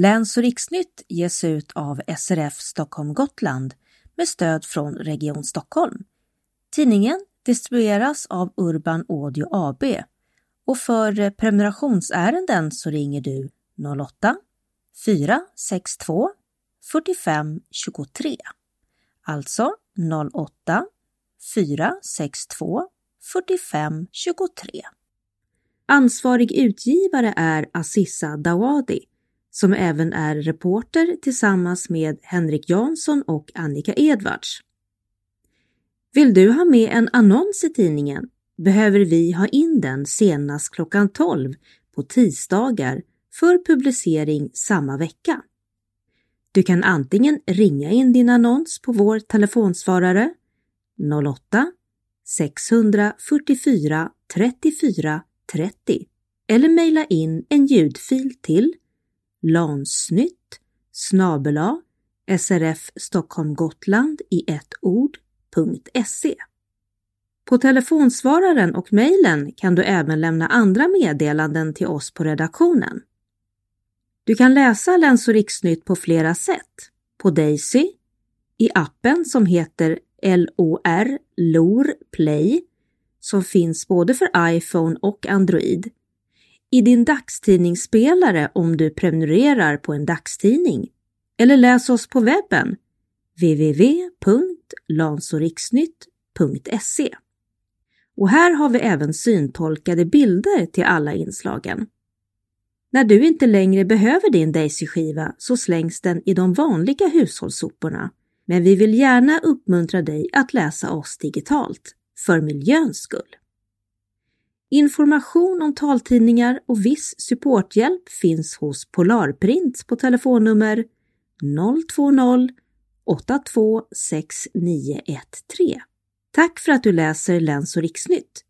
Läns och riksnytt ges ut av SRF Stockholm Gotland med stöd från Region Stockholm. Tidningen distribueras av Urban Audio AB och för prenumerationsärenden så ringer du 08 462 45 23. Alltså 08 462 45 23. Ansvarig utgivare är Assissa Dawadi som även är reporter tillsammans med Henrik Jansson och Annika Edvards. Vill du ha med en annons i tidningen behöver vi ha in den senast klockan 12 på tisdagar för publicering samma vecka. Du kan antingen ringa in din annons på vår telefonsvarare 08 644 34 30 eller mejla in en ljudfil till lansnytt snabela srf Stockholm Gotland i ett ord.se. På telefonsvararen och mejlen kan du även lämna andra meddelanden till oss på redaktionen. Du kan läsa Läns och riksnytt på flera sätt. På Daisy, i appen som heter LOR LOR Play som finns både för iPhone och Android. I din dagstidningsspelare om du prenumererar på en dagstidning. Eller läs oss på webben www.lansoriksnytt.se. Och här har vi även syntolkade bilder till alla inslagen. När du inte längre behöver din Daisy-skiva så slängs den i de vanliga hushållssoporna. Men vi vill gärna uppmuntra dig att läsa oss digitalt, för miljöns skull. Information om taltidningar och viss supporthjälp finns hos Polarprint på telefonnummer 020 826913. Tack för att du läser Läns och riksnytt!